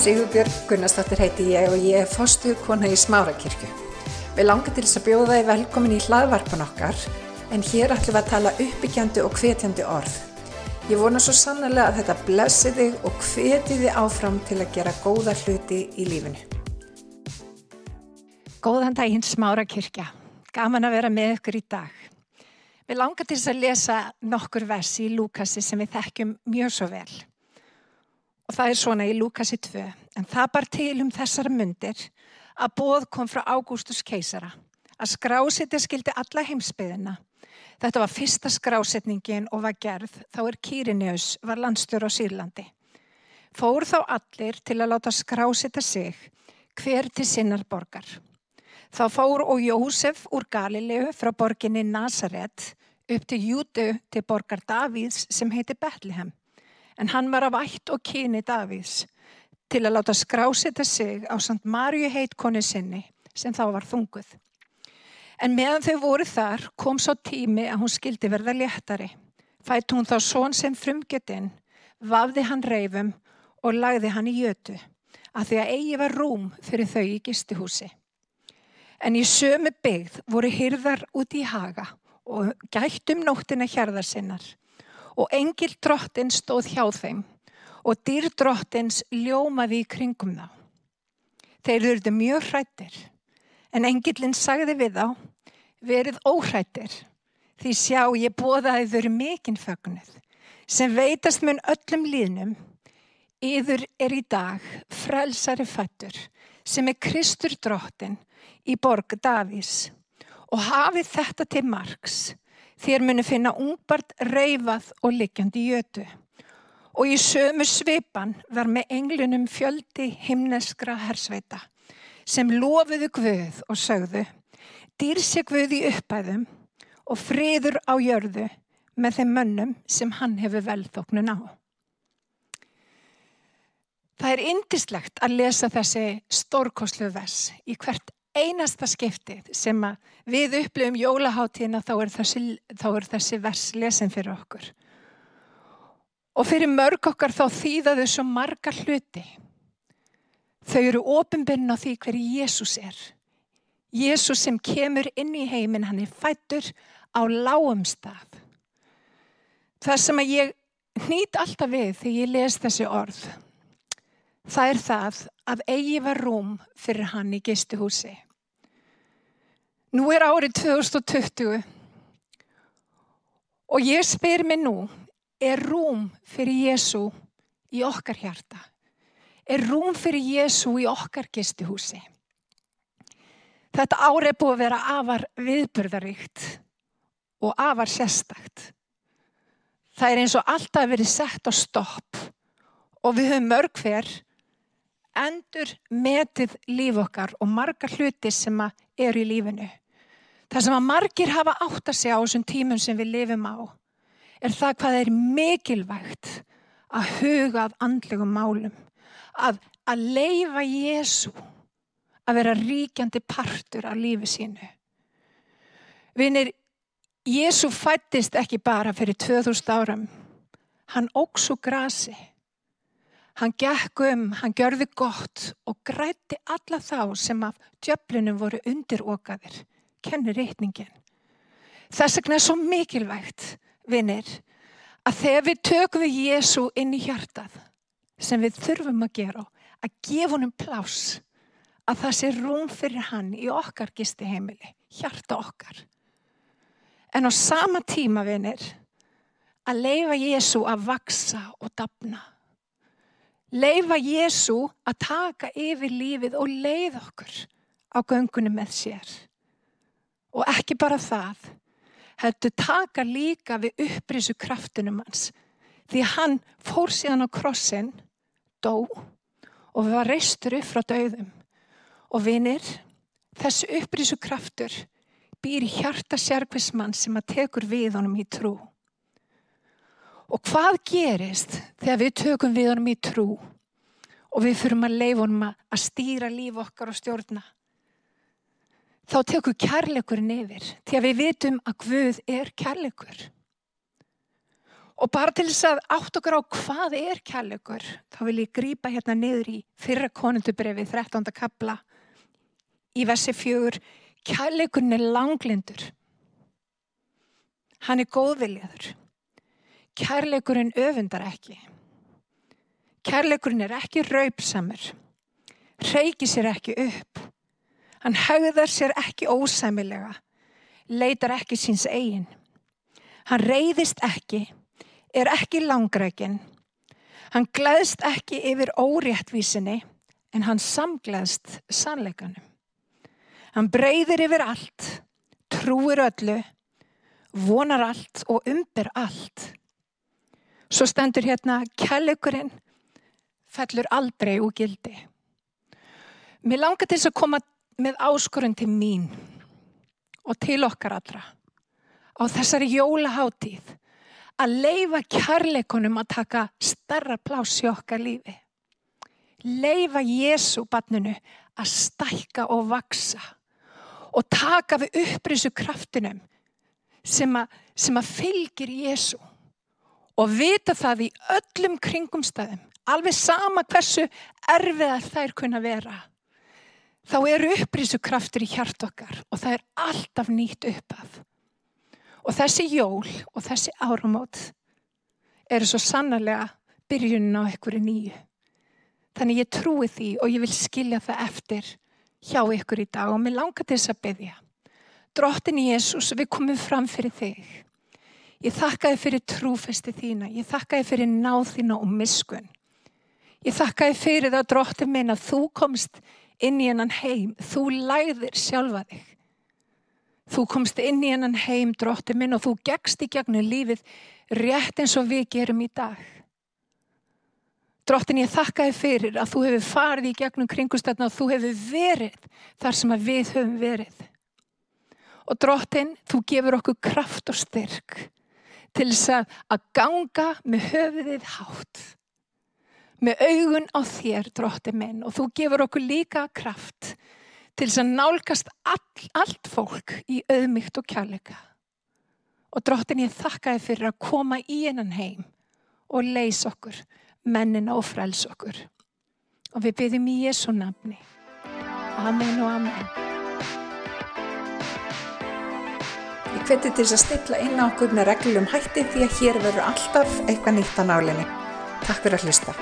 Sigurbjörg Gunnarsdóttir heiti ég og ég er fostu kona í Smárakirkju. Við langar til þess að bjóða þið velkomin í hlaðvarpan okkar en hér ætlum við að tala uppbyggjandi og hvetjandi orð. Ég vona svo sannlega að þetta blessi þig og hveti þið áfram til að gera góða hluti í lífinu. Góðan daginn Smárakirkja. Gaman að vera með ykkur í dag. Við langar til þess að lesa nokkur versi í Lúkasi sem við þekkjum mjög svo vel. Og það er svona í Lúkasi 2. En það bar til um þessar myndir að bóð kom frá Ágústus keisara. Að skrásetja skildi alla heimsbyðina. Þetta var fyrsta skrásetningin og var gerð þá er Kýrineus var landstjór á Sýrlandi. Fór þá allir til að láta skrásetja sig hver til sinnar borgar. Þá fór og Jósef úr Galilegu frá borginni Nazaret upp til Jútu til borgar Davíðs sem heiti Betlehem. En hann var af ætt og kyni Davíðs til að láta skrásita sig á Sant Marju heitkonni sinni sem þá var þunguð. En meðan þau voru þar kom svo tími að hún skildi verða léttari. Fætt hún þá són sem frumgetinn, vafði hann reyfum og lagði hann í jötu að því að eigi var rúm fyrir þau í gistuhúsi. En í sömu byggð voru hyrðar út í haga og gættum nóttina hjarðar sinnar og engil drottin stóð hjá þeim og dýr drottins ljómaði í kringum þá. Þeir þurftu mjög hrættir en engilinn sagði við þá verið óhrættir því sjá ég bóðaði þurru mikinn fögnuð sem veitast mun öllum líðnum yður er í dag frelsari fættur sem er Kristur drottin í borg Davís og hafið þetta til margs þér muni finna ungbart reyfað og liggjandi jötu og í sömu svipan var með englunum fjöldi himneskra hersveita sem lofuðu Guð og sögðu dýrsi Guð í uppæðum og friður á jörðu með þeim mönnum sem hann hefur velþóknun á. Það er indislegt að lesa þessi stórkoslu vers í hvert einasta skiptið sem við upplifum jólaháttíðina þá er þessi, þessi vers lesin fyrir okkur. Og fyrir mörg okkar þá þýða þau svo marga hluti. Þau eru ofinbyrn á því hverju Jésús er. Jésús sem kemur inn í heiminn, hann er fættur á lágum stað. Það sem að ég hnýt alltaf við þegar ég les þessi orð, það er það að eigi var rúm fyrir hann í gistuhúsi. Nú er árið 2020 og ég spyr mig nú, er rúm fyrir Jésu í okkar hjarta? Er rúm fyrir Jésu í okkar gistuhúsi? Þetta árið búið að vera afar viðburðaríkt og afar sérstakt. Það er eins og alltaf verið sett á stopp og við höfum mörg hver endur metið líf okkar og margar hluti sem eru í lífinu. Það sem að margir hafa átt að segja á þessum tímum sem við lifum á er það hvað er mikilvægt að huga að andlegum málum. Að, að leifa Jésu að vera ríkjandi partur af lífi sínu. Vinir, Jésu fættist ekki bara fyrir 2000 áram. Hann óks úr grasi. Hann gekk um, hann gjörði gott og grætti alla þá sem af djöflunum voru undir okaðir. Kennir reitningin. Þess vegna er svo mikilvægt, vinir, að þegar við tökum við Jésu inn í hjartað, sem við þurfum að gera, að gefa honum pláss að það sé rúm fyrir hann í okkar gisti heimili, hjarta okkar. En á sama tíma, vinir, að leifa Jésu að vaksa og dapna. Leifa Jésu að taka yfir lífið og leið okkur á göngunum með sér. Og ekki bara það, heldur taka líka við upprísu kraftunum hans. Því hann fór síðan á krossin, dó og var reistur upp frá döðum. Og vinir, þessu upprísu kraftur býr hjarta sérkvismann sem að tekur við honum í trú. Og hvað gerist þegar við tökum við honum í trú og við fyrum að leifa honum að stýra líf okkar og stjórna? Þá tekur kærleikurinn yfir því að við vitum að Guð er kærleikur. Og bara til þess að átt okkur á hvað er kærleikur, þá vil ég grýpa hérna niður í fyrra konundubrifi 13. kabla í versi fjögur. Kærleikurinn er langlindur. Hann er góðviljaður. Kærleikurinn öfundar ekki. Kærleikurinn er ekki raupsamur. Reykir sér ekki upp. Hann haugðar sér ekki ósæmilega. Leitar ekki síns eigin. Hann reyðist ekki er ekki langrækin. Hann gleðst ekki yfir óréttvísinni en hann samgleðst sannleikanum. Hann breyðir yfir allt, trúir öllu, vonar allt og umber allt. Svo stendur hérna kærleikurinn fellur aldrei úr gildi. Mér langar til þess að koma með áskorun til mín og til okkar allra á þessari jólaháttíð að leifa kærleikunum að taka starra plás í okkar lífi. Leifa Jésu barninu að stækka og vaksa og taka við upprisu kraftinum sem að, sem að fylgir Jésu og vita það í öllum kringumstæðum, alveg sama hversu erfiðar þær kunna vera. Þá eru upprisu kraftur í hjart okkar og það er alltaf nýtt uppaf. Og þessi jól og þessi áramót eru svo sannarlega byrjunin á einhverju nýju. Þannig ég trúi því og ég vil skilja það eftir hjá ykkur í dag og mér langar til þess að byggja. Drottin Jésús, við komum fram fyrir þig. Ég þakka þið fyrir trúfesti þína. Ég þakka þið fyrir náð þína og miskun. Ég þakka þið fyrir það, drottin minn, að þú komst inn í hennan heim. Þú læðir sjálfa þig. Þú komst inn í hennan heim, drótti minn, og þú gegst í gegnum lífið rétt eins og við gerum í dag. Dróttin, ég þakka þið fyrir að þú hefur farið í gegnum kringustöðna og þú hefur verið þar sem við höfum verið. Og dróttin, þú gefur okkur kraft og styrk til þess að ganga með höfuðið hátt. Með augun á þér, dróttin minn, og þú gefur okkur líka kraft til þess að nálgast all, allt fólk í auðmygt og kjærleika. Og drottin ég þakka þið fyrir að koma í einan heim og leys okkur, mennina og frels okkur. Og við byggjum í Jésu nafni. Amen og amen. Ég hveti til að stilla inn á okkur með reglum hætti því að hér verður alltaf eitthvað nýtt á nálinni. Takk fyrir að hlusta.